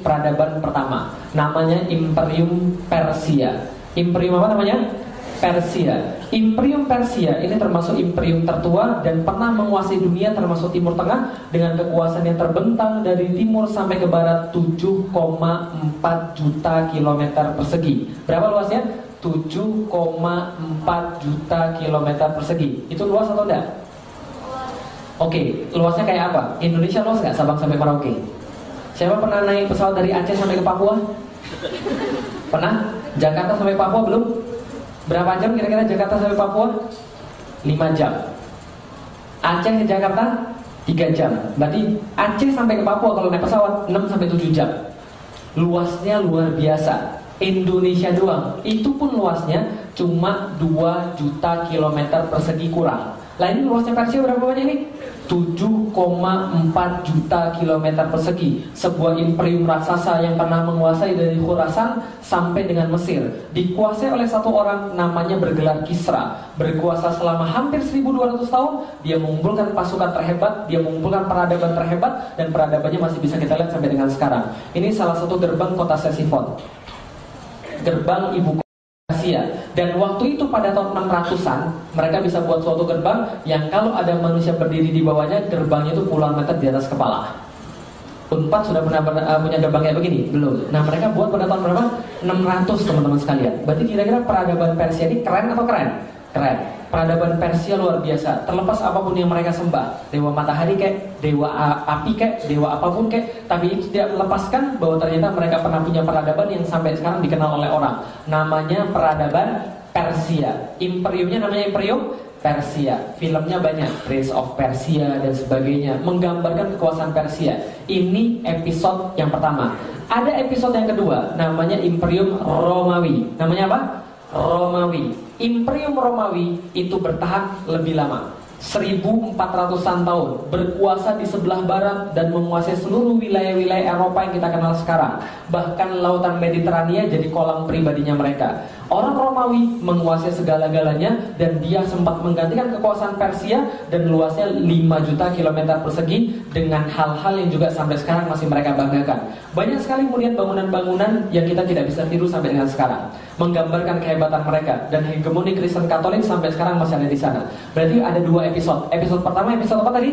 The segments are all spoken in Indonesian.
peradaban pertama. Namanya Imperium Persia. Imperium apa namanya? Persia. Imperium Persia ini termasuk imperium tertua dan pernah menguasai dunia termasuk Timur Tengah dengan kekuasaan yang terbentang dari timur sampai ke barat 7,4 juta kilometer persegi. Berapa luasnya? 7,4 juta kilometer persegi. Itu luas atau enggak? Oke, luasnya kayak apa? Indonesia luas nggak Sabang sampai Merauke? Siapa pernah naik pesawat dari Aceh sampai ke Papua? Pernah? Jakarta sampai Papua belum? Berapa jam kira-kira Jakarta sampai Papua? 5 jam. Aceh ke Jakarta 3 jam. Berarti Aceh sampai ke Papua kalau naik pesawat 6 sampai 7 jam. Luasnya luar biasa. Indonesia doang. Itu pun luasnya cuma 2 juta kilometer persegi kurang. Lah ini luasnya Persia berapa banyak ini? 7,4 juta kilometer persegi. Sebuah imperium raksasa yang pernah menguasai dari Khurasan sampai dengan Mesir. Dikuasai oleh satu orang namanya bergelar Kisra. Berkuasa selama hampir 1200 tahun Dia mengumpulkan pasukan terhebat Dia mengumpulkan peradaban terhebat Dan peradabannya masih bisa kita lihat sampai dengan sekarang. Ini salah satu gerbang kota Sesifon. Gerbang ibu kota Asia. Dan waktu itu pada tahun 600-an mereka bisa buat suatu gerbang yang kalau ada manusia berdiri di bawahnya gerbangnya itu puluhan meter di atas kepala. Unpad sudah pernah uh, punya gerbang kayak begini? Belum. Nah mereka buat pada tahun berapa? 600 teman-teman sekalian. Berarti kira-kira peradaban Persia ini keren atau keren? Keren. Peradaban Persia luar biasa. Terlepas apa pun yang mereka sembah, dewa matahari kek, dewa api kek, dewa apa pun kek, tapi itu tidak melepaskan bahwa ternyata mereka pernah punya peradaban yang sampai sekarang dikenal oleh orang. Namanya peradaban Persia. Imperiumnya namanya Imperium Persia. Filmnya banyak, Prince of Persia dan sebagainya, menggambarkan kekuasaan Persia. Ini episode yang pertama. Ada episode yang kedua, namanya Imperium Romawi. Namanya apa? Romawi. Imperium Romawi itu bertahan lebih lama. 1400-an tahun berkuasa di sebelah barat dan menguasai seluruh wilayah-wilayah Eropa yang kita kenal sekarang. Bahkan lautan Mediterania jadi kolam pribadinya mereka. Orang Romawi menguasai segala-galanya dan dia sempat menggantikan kekuasaan Persia dan luasnya 5 juta kilometer persegi dengan hal-hal yang juga sampai sekarang masih mereka banggakan. Banyak sekali kemudian bangunan-bangunan yang kita tidak bisa tiru sampai dengan sekarang. Menggambarkan kehebatan mereka dan hegemoni Kristen Katolik sampai sekarang masih ada di sana. Berarti ada dua episode. Episode pertama episode apa tadi?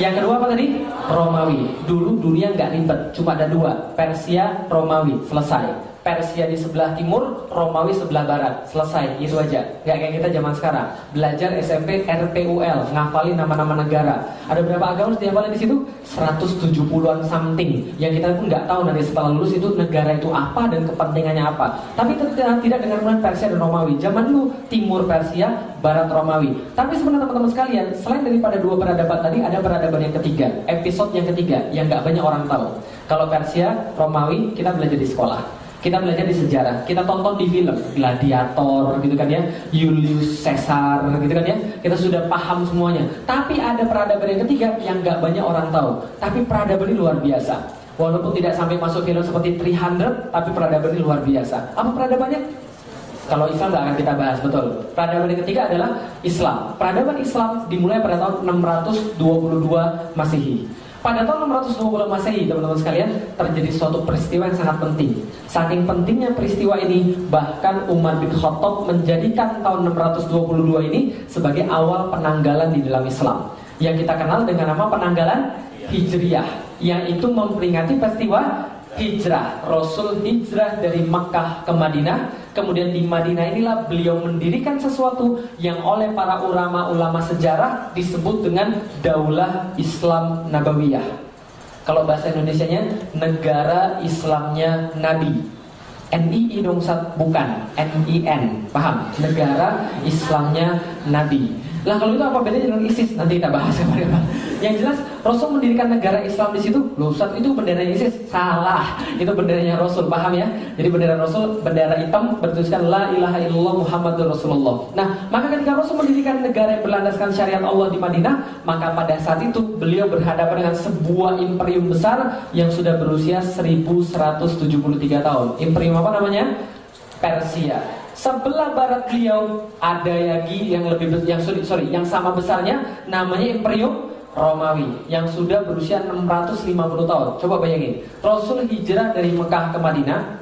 Yang kedua apa tadi? Romawi. Dulu dunia nggak ribet, cuma ada dua, Persia, Romawi, selesai. Persia di sebelah timur, Romawi sebelah barat. Selesai, itu aja. Gak kayak kita zaman sekarang. Belajar SMP RPUL, ngafalin nama-nama negara. Ada berapa agama harus dihafalin di situ? 170-an something. Yang kita pun nggak tahu nanti setelah lulus itu negara itu apa dan kepentingannya apa. Tapi tidak, tidak dengan kemudian Persia dan Romawi. Zaman dulu timur Persia, barat Romawi. Tapi sebenarnya teman-teman sekalian, selain daripada dua peradaban tadi, ada peradaban yang ketiga. Episode yang ketiga yang nggak banyak orang tahu. Kalau Persia, Romawi, kita belajar di sekolah. Kita belajar di sejarah, kita tonton di film Gladiator gitu kan ya, Julius Caesar gitu kan ya. Kita sudah paham semuanya. Tapi ada peradaban yang ketiga yang nggak banyak orang tahu. Tapi peradaban ini luar biasa. Walaupun tidak sampai masuk film seperti 300, tapi peradaban ini luar biasa. Apa peradabannya? Kalau Islam nggak akan kita bahas, betul. Peradaban yang ketiga adalah Islam. Peradaban Islam dimulai pada tahun 622 Masehi. Pada tahun 620 Masehi, teman-teman sekalian, terjadi suatu peristiwa yang sangat penting. Saking pentingnya peristiwa ini, bahkan Umar bin Khattab menjadikan tahun 622 ini sebagai awal penanggalan di dalam Islam. Yang kita kenal dengan nama penanggalan Hijriyah, yang itu memperingati peristiwa hijrah. Rasul hijrah dari Makkah ke Madinah Kemudian di Madinah inilah beliau mendirikan sesuatu yang oleh para ulama-ulama sejarah disebut dengan Daulah Islam Nabawiyah. Kalau bahasa Indonesia-nya negara Islamnya Nabi. NII dong bukan NIN, paham? Negara Islamnya Nabi. Lah kalau itu apa bedanya dengan ISIS? Nanti kita bahas ya Yang jelas Rasul mendirikan negara Islam di situ. Loh Ustaz itu bendera ISIS. Salah. Itu benderanya Rasul, paham ya? Jadi bendera Rasul bendera hitam bertuliskan la ilaha illallah Muhammadur Rasulullah. Nah, maka ketika Rasul mendirikan negara yang berlandaskan syariat Allah di Madinah, maka pada saat itu beliau berhadapan dengan sebuah imperium besar yang sudah berusia 1173 tahun. Imperium apa namanya? Persia. Sebelah barat beliau ada lagi yang lebih yang sorry, yang sama besarnya namanya Imperium Romawi yang sudah berusia 650 tahun. Coba bayangin, Rasul hijrah dari Mekah ke Madinah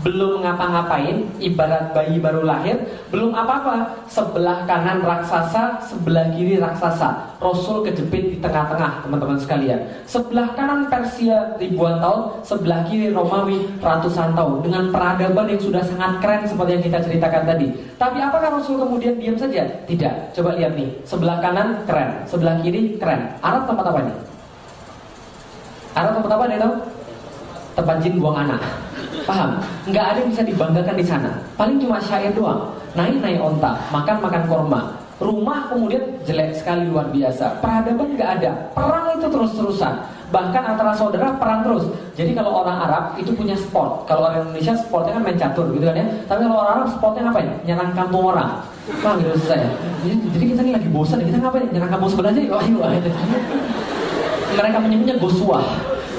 belum ngapa-ngapain, ibarat bayi baru lahir, belum apa-apa. Sebelah kanan raksasa, sebelah kiri raksasa. Rasul kejepit di tengah-tengah, teman-teman sekalian. Sebelah kanan Persia ribuan tahun, sebelah kiri Romawi ratusan tahun dengan peradaban yang sudah sangat keren seperti yang kita ceritakan tadi. Tapi apakah Rasul kemudian diam saja? Tidak. Coba lihat nih, sebelah kanan keren, sebelah kiri keren. Arab tempat apa nih? Arab tempat apa nih? Tempat jin buang anak. Paham? Nggak ada yang bisa dibanggakan di sana. Paling cuma syair doang. Naik-naik onta, makan-makan korma. Rumah kemudian jelek sekali luar biasa. Peradaban nggak ada. Perang itu terus-terusan. Bahkan antara saudara perang terus. Jadi kalau orang Arab itu punya sport. Kalau orang Indonesia sportnya kan main catur gitu kan ya. Tapi kalau orang Arab sportnya ngapain? Nyerang kampung orang. Paham gitu saya. Jadi, kita ini lagi bosan. Kita ngapain? Nyerang kampung sebelah aja. Ayo, ayo. Mereka menyebutnya gosuah.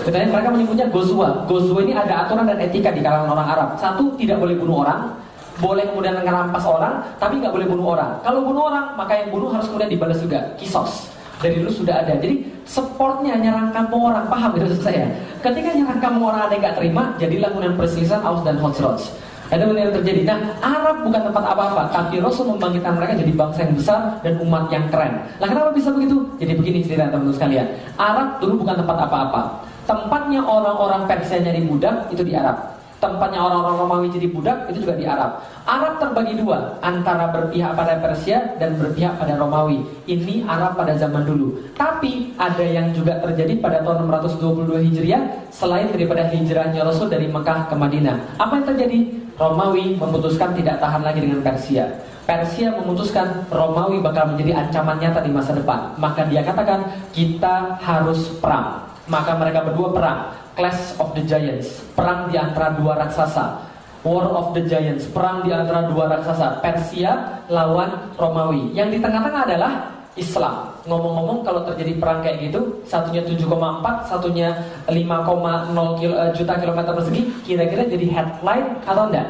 Katanya mereka menyebutnya gozwa. Gozwa ini ada aturan dan etika di kalangan orang Arab. Satu, tidak boleh bunuh orang. Boleh kemudian ngerampas orang, tapi nggak boleh bunuh orang. Kalau bunuh orang, maka yang bunuh harus kemudian dibalas juga. Kisos. Dari dulu sudah ada. Jadi supportnya nyerang kampung orang. Paham itu saya? Ketika nyerang kampung orang ada yang nggak terima, jadilah kemudian perselisihan Aus dan Khosroch. Ada yang terjadi. Nah, Arab bukan tempat apa-apa, tapi Rasul membangkitkan mereka jadi bangsa yang besar dan umat yang keren. Lah kenapa bisa begitu? Jadi begini cerita teman-teman sekalian. Arab dulu bukan tempat apa-apa. Tempatnya orang-orang Persia jadi budak itu di Arab. Tempatnya orang-orang Romawi jadi budak itu juga di Arab. Arab terbagi dua antara berpihak pada Persia dan berpihak pada Romawi. Ini Arab pada zaman dulu. Tapi ada yang juga terjadi pada tahun 622 Hijriah selain daripada hijrahnya Rasul dari Mekah ke Madinah. Apa yang terjadi? Romawi memutuskan tidak tahan lagi dengan Persia. Persia memutuskan Romawi bakal menjadi ancaman nyata di masa depan. Maka dia katakan kita harus perang. Maka mereka berdua perang. Clash of the Giants. Perang di antara dua raksasa. War of the Giants. Perang di antara dua raksasa. Persia lawan Romawi. Yang di tengah-tengah adalah Islam. Ngomong-ngomong kalau terjadi perang kayak gitu, satunya 7,4, satunya 5,0 eh, juta kilometer persegi, kira-kira jadi headline atau enggak?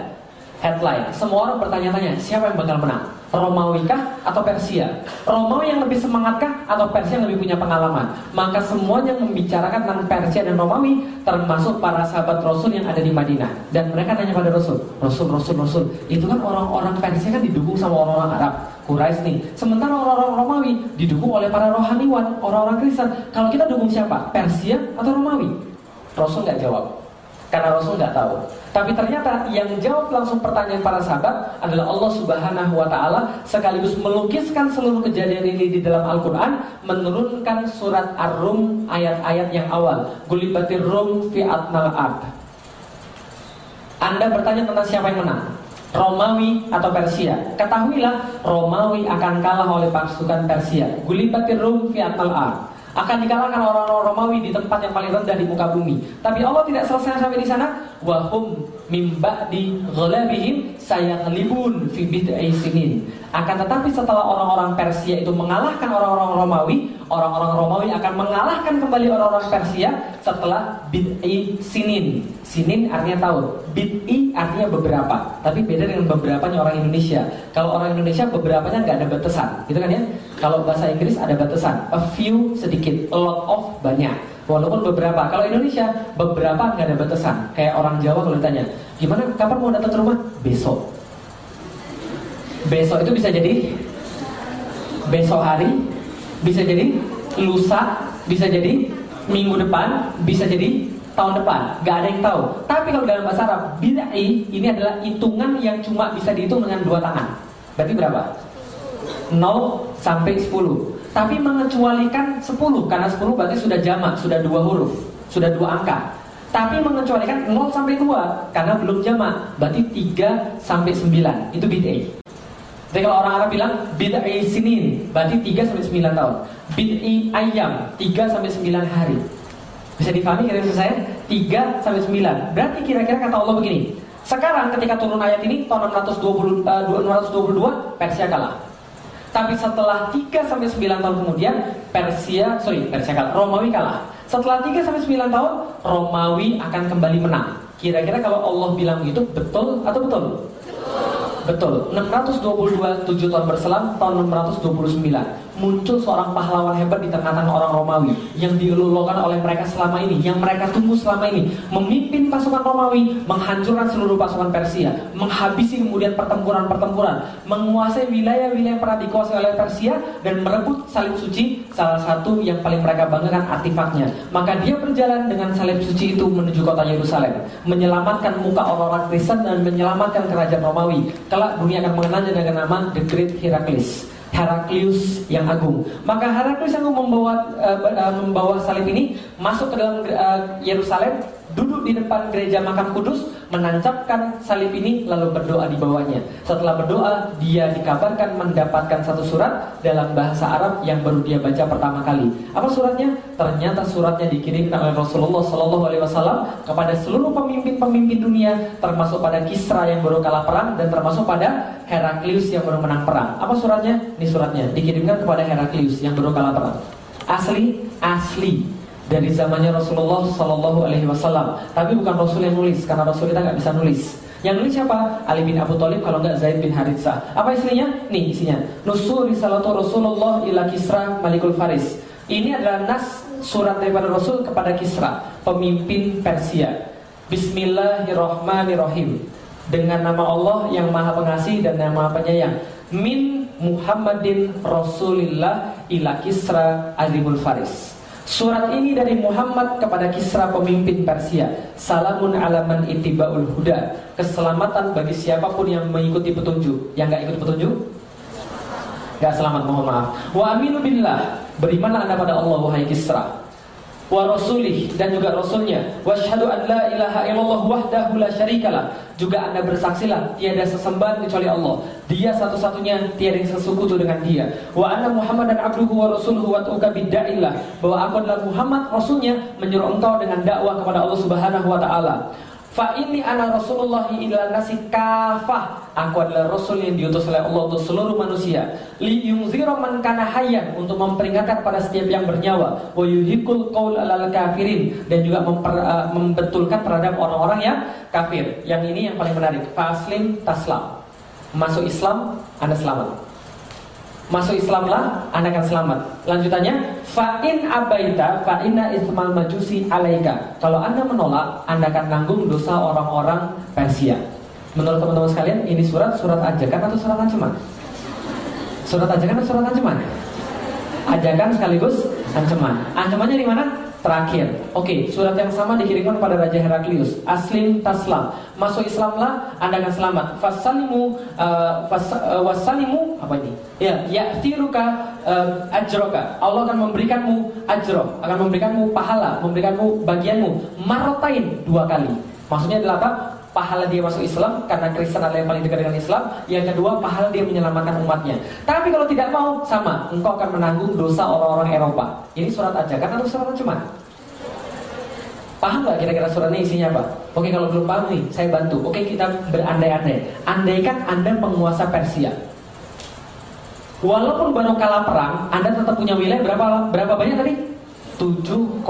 Headline. Semua orang bertanya-tanya, siapa yang bakal menang? Romawi kah atau Persia? Romawi yang lebih semangatkah atau Persia yang lebih punya pengalaman? Maka semuanya membicarakan tentang Persia dan Romawi termasuk para sahabat Rasul yang ada di Madinah. Dan mereka nanya pada Rasul, Rasul, Rasul, Rasul. Itu kan orang-orang Persia kan didukung sama orang-orang Arab. Quraisy nih. Sementara orang-orang Romawi didukung oleh para rohaniwan, orang-orang Kristen. Kalau kita dukung siapa? Persia atau Romawi? Rasul nggak jawab. Karena Rasul nggak tahu. Tapi ternyata yang jawab langsung pertanyaan para sahabat adalah Allah Subhanahu wa taala sekaligus melukiskan seluruh kejadian ini di dalam Al-Qur'an, menurunkan surat Ar-Rum ayat-ayat yang awal. Gulibatir Rum fi atnal ard. Anda bertanya tentang siapa yang menang? Romawi atau Persia? Ketahuilah Romawi akan kalah oleh pasukan Persia. Gulibatir Rum fi atnal ard akan dikalahkan orang-orang Romawi di tempat yang paling rendah di muka bumi. Tapi Allah tidak selesai sampai di sana. Wahum mimba di ghalabihim saya kelibun fi bid'i sinin. Akan tetapi setelah orang-orang Persia itu mengalahkan orang-orang Romawi, orang-orang Romawi akan mengalahkan kembali orang-orang Persia setelah bid'i sinin. Sinin artinya tahun, bid'i artinya beberapa. Tapi beda dengan beberapa orang Indonesia. Kalau orang Indonesia beberapanya nggak ada batasan, gitu kan ya? Kalau bahasa Inggris ada batasan, a few sedikit, a lot of banyak. Walaupun beberapa, kalau Indonesia beberapa nggak ada batasan. Kayak orang Jawa kalau ditanya, gimana kapan mau datang ke rumah? Besok. Besok itu bisa jadi besok hari, bisa jadi lusa, bisa jadi minggu depan, bisa jadi tahun depan. Gak ada yang tahu. Tapi kalau dalam bahasa Arab, bid'ai ini adalah hitungan yang cuma bisa dihitung dengan dua tangan. Berarti berapa? 0 sampai 10. Tapi mengecualikan 10 karena 10 berarti sudah jamak, sudah dua huruf, sudah dua angka. Tapi mengecualikan 0 sampai 2 karena belum jamak, berarti 3 sampai 9. Itu bid'ai. Jadi kalau orang Arab bilang bid'ai sinin, berarti 3 sampai 9 tahun. Bid'ai ayam, 3 sampai 9 hari. Bisa difahami kira-kira saya? 3 sampai 9. Berarti kira-kira kata Allah begini. Sekarang ketika turun ayat ini tahun 620, uh, 622 Persia kalah. Tapi setelah 3 sampai 9 tahun kemudian Persia, sorry Persia kalah, Romawi kalah. Setelah 3 sampai 9 tahun Romawi akan kembali menang. Kira-kira kalau Allah bilang gitu betul atau betul? Betul. 622 7 tahun berselang tahun 629 muncul seorang pahlawan hebat di tengah-tengah orang Romawi yang dilulukan oleh mereka selama ini, yang mereka tunggu selama ini, memimpin pasukan Romawi, menghancurkan seluruh pasukan Persia, menghabisi kemudian pertempuran-pertempuran, menguasai wilayah-wilayah yang pernah dikuasai oleh Persia dan merebut salib suci, salah satu yang paling mereka banggakan artefaknya. Maka dia berjalan dengan salib suci itu menuju kota Yerusalem, menyelamatkan muka orang-orang Kristen dan menyelamatkan kerajaan Romawi. Kelak dunia akan mengenalnya dengan nama The Great Heracles. Heraklius yang agung. Maka Heraklius yang membawa uh, membawa salib ini masuk ke dalam uh, Yerusalem duduk di depan gereja makam kudus, menancapkan salib ini lalu berdoa di bawahnya. Setelah berdoa, dia dikabarkan mendapatkan satu surat dalam bahasa Arab yang baru dia baca pertama kali. Apa suratnya? Ternyata suratnya dikirimkan oleh Rasulullah Shallallahu Alaihi Wasallam kepada seluruh pemimpin-pemimpin dunia, termasuk pada Kisra yang baru kalah perang dan termasuk pada Heraklius yang baru menang perang. Apa suratnya? Ini suratnya dikirimkan kepada Heraklius yang baru kalah perang. Asli, asli dari zamannya Rasulullah Shallallahu Alaihi Wasallam. Tapi bukan Rasul yang nulis, karena Rasul kita nggak bisa nulis. Yang nulis siapa? Ali bin Abu Thalib kalau nggak Zaid bin Haritsah. Apa isinya? Nih isinya. Nusul risalatu Rasulullah ila Kisra Malikul Faris. Ini adalah nas surat daripada Rasul kepada Kisra, pemimpin Persia. Bismillahirrahmanirrahim. Dengan nama Allah yang Maha Pengasih dan nama Penyayang. Min Muhammadin Rasulillah ila Kisra Azimul Faris. Surat ini dari Muhammad kepada Kisra pemimpin Persia. Salamun alaman itiba'ul huda. Keselamatan bagi siapa pun yang mengikuti petunjuk. Yang nggak ikut petunjuk? Gak selamat, mohon maaf. Wa aminu billah. Berimanlah anda pada Allah, wahai Kisra wa rasulih dan juga rasulnya. Wa syahadu an la ilaha illallah wahdahu la syarikalah. Juga anda bersaksilah tiada sesembahan kecuali Allah. Dia satu-satunya tiada yang sesekutu dengan dia. Wa anna muhammadan abduhu wa rasuluhu wa tuka bidaillah bahwa aku adalah Muhammad rasulnya menyuruh engkau dengan dakwah kepada Allah Subhanahu wa taala Fa ini anak Rasulullah ila nasi kafah. Aku adalah Rasul yang diutus oleh Allah untuk seluruh manusia. Li yungzira man kana hayyan untuk memperingatkan pada setiap yang bernyawa. Wa yuhikul qaul alal kafirin dan juga memper, uh, membetulkan terhadap orang-orang yang kafir. Yang ini yang paling menarik. Faslim taslam. Masuk Islam, Anda selamat masuk Islamlah, anda akan selamat. Lanjutannya, fa'in abaita fa'inna ismal majusi alaika. Kalau anda menolak, anda akan nanggung dosa orang-orang Persia. Menurut teman-teman sekalian, ini surat surat ajakan atau surat ancaman? Surat ajakan atau surat ancaman? Ajakan sekaligus ancaman. Ancamannya di mana? Terakhir, oke, okay, surat yang sama dikirimkan kepada Raja Heraklius. Aslim taslam, masuk Islamlah, anda akan selamat. Fasalimu, uh, fas, uh, wasalimu, apa ini? Ya, ya tiruka uh, ajroka. Allah akan memberikanmu ajro, akan memberikanmu pahala, memberikanmu bagianmu marotain dua kali. Maksudnya adalah apa? Pahala dia masuk Islam karena Kristen adalah yang paling dekat dengan Islam. Yang kedua, pahala dia menyelamatkan umatnya. Tapi kalau tidak mau, sama, engkau akan menanggung dosa orang-orang Eropa. Ini surat ajakan atau surat ancaman? Paham nggak kira-kira suratnya isinya apa? Oke kalau belum paham nih, saya bantu. Oke kita berandai-andai. Andaikan Anda penguasa Persia. Walaupun baru kalah perang, Anda tetap punya wilayah berapa berapa banyak tadi? 7,4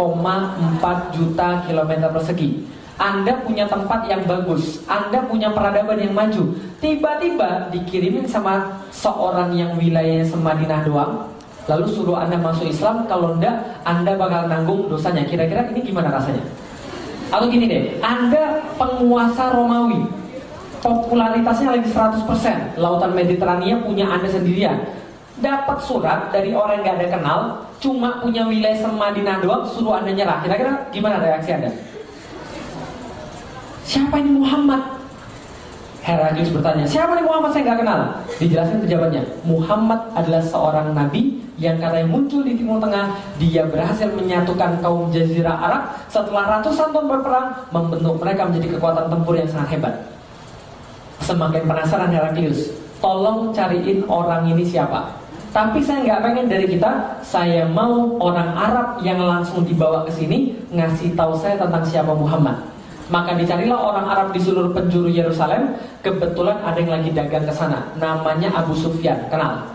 juta kilometer persegi. Anda punya tempat yang bagus, Anda punya peradaban yang maju. Tiba-tiba dikirimin sama seorang yang wilayahnya semadinah doang, lalu suruh Anda masuk Islam, kalau enggak Anda bakal nanggung dosanya. Kira-kira ini gimana rasanya? Atau gini deh, Anda penguasa Romawi, popularitasnya lagi 100%, lautan Mediterania punya Anda sendirian. Dapat surat dari orang yang gak ada kenal, cuma punya wilayah Semadinah doang, suruh Anda nyerah. Kira-kira gimana reaksi Anda? Siapa ini Muhammad? Heraklius bertanya, siapa nih Muhammad saya nggak kenal? Dijelaskan pejabatnya, Muhammad adalah seorang nabi yang katanya muncul di Timur Tengah. Dia berhasil menyatukan kaum Jazirah Arab setelah ratusan tahun berperang, membentuk mereka menjadi kekuatan tempur yang sangat hebat. Semakin penasaran Heraklius, tolong cariin orang ini siapa. Tapi saya nggak pengen dari kita, saya mau orang Arab yang langsung dibawa ke sini ngasih tahu saya tentang siapa Muhammad. Maka dicarilah orang Arab di seluruh penjuru Yerusalem. Kebetulan ada yang lagi dagang ke sana. Namanya Abu Sufyan, kenal?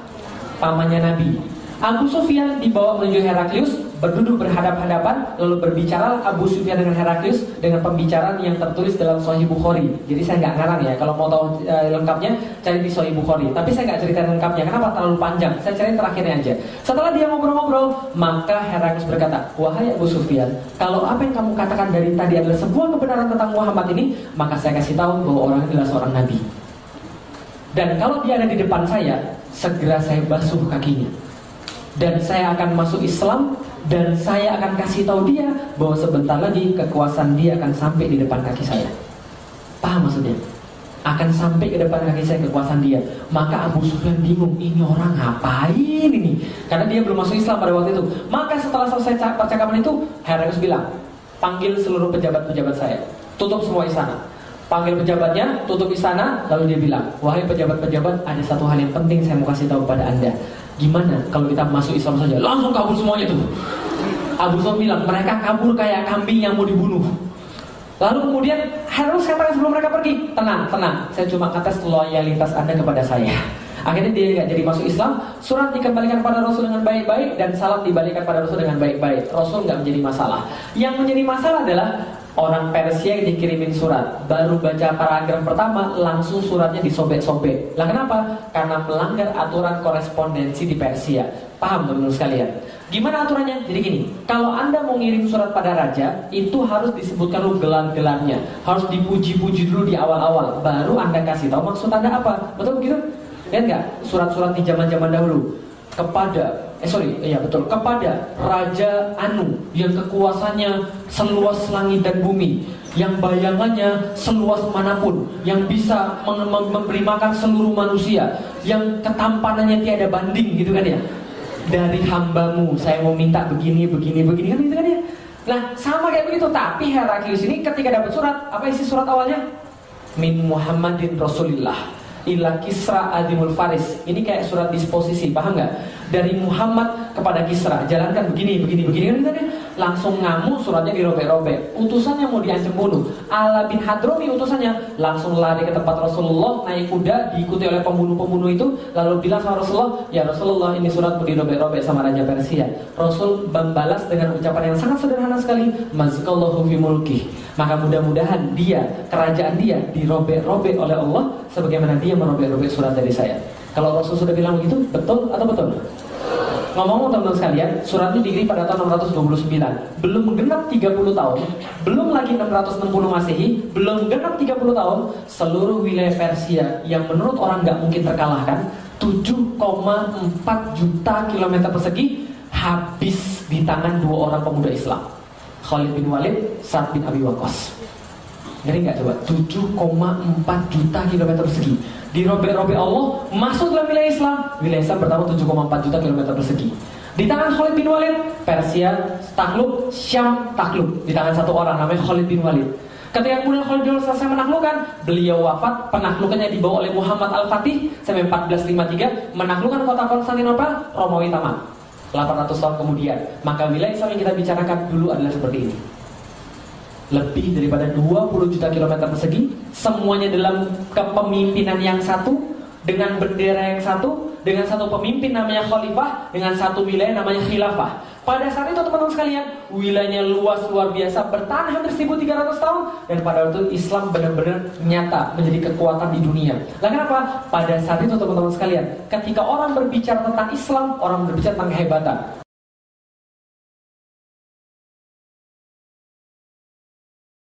Pamannya Nabi. Abu Sufyan dibawa menuju Heraklius, berduduk berhadap-hadapan, lalu berbicara Abu Sufyan dengan Heraklius dengan pembicaraan yang tertulis dalam Sahih Bukhari. Jadi saya nggak ngarang ya, kalau mau tahu e, lengkapnya cari di Sahih Bukhari. Tapi saya nggak cerita lengkapnya, kenapa terlalu panjang? Saya cari terakhirnya aja. Setelah dia ngobrol-ngobrol, maka Heraklius berkata, wahai Abu Sufyan, kalau apa yang kamu katakan dari tadi adalah sebuah kebenaran tentang Muhammad ini, maka saya kasih tahu bahwa orang ini adalah seorang nabi. Dan kalau dia ada di depan saya, segera saya basuh kakinya dan saya akan masuk Islam dan saya akan kasih tahu dia bahwa sebentar lagi kekuasaan dia akan sampai di depan kaki saya. Paham maksudnya? Akan sampai ke depan kaki saya kekuasaan dia. Maka Abu Sufyan bingung, ini orang ngapain ini? Karena dia belum masuk Islam pada waktu itu. Maka setelah selesai percakapan itu, Heraklius bilang, panggil seluruh pejabat-pejabat saya. Tutup semua istana. Panggil pejabatnya, tutup istana, lalu dia bilang, wahai pejabat-pejabat, ada satu hal yang penting saya mau kasih tahu pada anda. Gimana kalau kita masuk Islam saja? Langsung kabur semuanya tuh. Abu Sufyan bilang, mereka kabur kayak kambing yang mau dibunuh. Lalu kemudian harus katakan sebelum mereka pergi, tenang, tenang. Saya cuma kata loyalitas Anda kepada saya. Akhirnya dia nggak jadi masuk Islam. Surat dikembalikan pada Rasul dengan baik-baik dan salam dibalikan pada Rasul dengan baik-baik. Rasul nggak menjadi masalah. Yang menjadi masalah adalah orang Persia yang dikirimin surat baru baca paragraf pertama langsung suratnya disobek-sobek lah kenapa? karena melanggar aturan korespondensi di Persia paham teman-teman sekalian gimana aturannya? jadi gini kalau anda mau ngirim surat pada raja itu harus disebutkan lu gelar-gelarnya harus dipuji-puji dulu di awal-awal baru anda kasih tahu maksud anda apa betul begitu? lihat nggak surat-surat di zaman-zaman dahulu kepada eh sorry iya betul. Kepada Raja Anu yang kekuasaannya seluas langit dan bumi yang bayangannya seluas mana pun yang bisa memberi makan seluruh manusia yang ketampanannya tiada banding gitu kan ya? Dari hambamu saya mau minta begini begini begini kan gitu kan ya? Nah sama kayak begitu. Tapi Heraklius ini ketika dapat surat apa isi surat awalnya? Min Muhammadin Rasulillah ila Kisra Adimul Faris. Ini kayak surat disposisi, paham nggak? Dari Muhammad kepada Kisra, jalankan begini, begini, begini kan tadi langsung ngamuk suratnya dirobek-robek. Utusannya mau diancam bunuh. Ala bin Hadromi utusannya langsung lari ke tempat Rasulullah naik kuda diikuti oleh pembunuh-pembunuh itu lalu bilang sama Rasulullah, ya Rasulullah ini surat mau dirobek-robek sama Raja Persia. Rasul membalas dengan ucapan yang sangat sederhana sekali, Mazkallahu fi mulki. Maka mudah-mudahan dia, kerajaan dia dirobek-robek oleh Allah sebagaimana dia merobek-robek surat dari saya. Kalau Rasul sudah bilang begitu, betul atau betul? Ngomong-ngomong teman-teman sekalian, surat ini dikirim pada tahun 629. Belum genap 30 tahun, belum lagi 660 Masehi, belum genap 30 tahun, seluruh wilayah Persia yang menurut orang nggak mungkin terkalahkan, 7,4 juta kilometer persegi habis di tangan dua orang pemuda Islam. Khalid bin Walid, Sa'ad bin Abi Waqqas. Ngeri nggak coba? 7,4 juta kilometer persegi. Dirobek-robek Allah, masuk dalam wilayah Islam. Wilayah Islam pertama 7,4 juta kilometer persegi. Di tangan Khalid bin Walid, Persia takluk, Syam takluk. Di tangan satu orang namanya Khalid bin Walid. Ketika kemudian Khalid bin Walid selesai menaklukkan, beliau wafat, penaklukannya dibawa oleh Muhammad Al-Fatih sampai 1453, menaklukkan kota Konstantinopel, Romawi tamat. 800 tahun kemudian, maka wilayah Islam yang kita bicarakan dulu adalah seperti ini lebih daripada 20 juta kilometer persegi semuanya dalam kepemimpinan yang satu dengan bendera yang satu dengan satu pemimpin namanya khalifah dengan satu wilayah namanya khilafah. Pada saat itu teman-teman sekalian wilayahnya luas luar biasa bertahan hampir 1300 tahun dan pada waktu itu Islam benar-benar nyata menjadi kekuatan di dunia. Lah kenapa? pada saat itu teman-teman sekalian ketika orang berbicara tentang Islam orang berbicara tentang kehebatan